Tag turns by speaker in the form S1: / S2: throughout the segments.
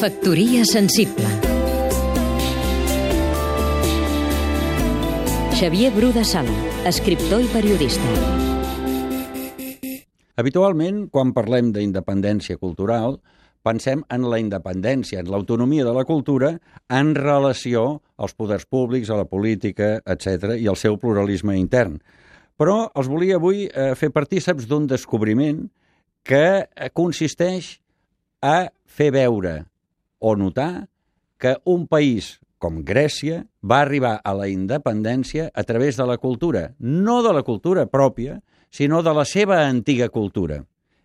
S1: Factoria sensible Xavier Bru de Sala, escriptor i periodista.
S2: Habitualment, quan parlem d'independència cultural, pensem en la independència, en l'autonomia de la cultura en relació als poders públics, a la política, etc i al seu pluralisme intern. Però els volia avui eh, fer partíceps d'un descobriment que eh, consisteix a fer veure o notar que un país com Grècia va arribar a la independència a través de la cultura, no de la cultura pròpia, sinó de la seva antiga cultura.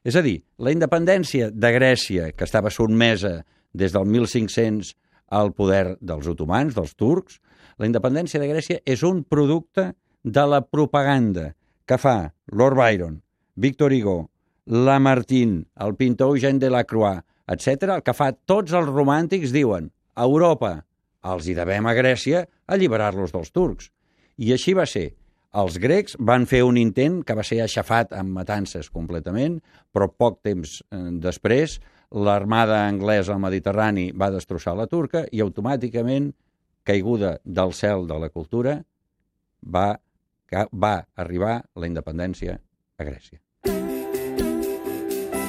S2: És a dir, la independència de Grècia, que estava sotmesa des del 1500 al poder dels otomans, dels turcs, la independència de Grècia és un producte de la propaganda que fa Lord Byron, Victor Hugo, Lamartine, el pintor Eugène Delacroix, etc. El que fa tots els romàntics diuen a Europa els hi devem a Grècia alliberar-los dels turcs. I així va ser. Els grecs van fer un intent que va ser aixafat amb matances completament, però poc temps eh, després l'armada anglesa al Mediterrani va destrossar la turca i automàticament, caiguda del cel de la cultura, va, va arribar la independència a Grècia.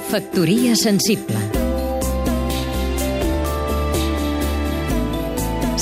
S1: Factoria sensible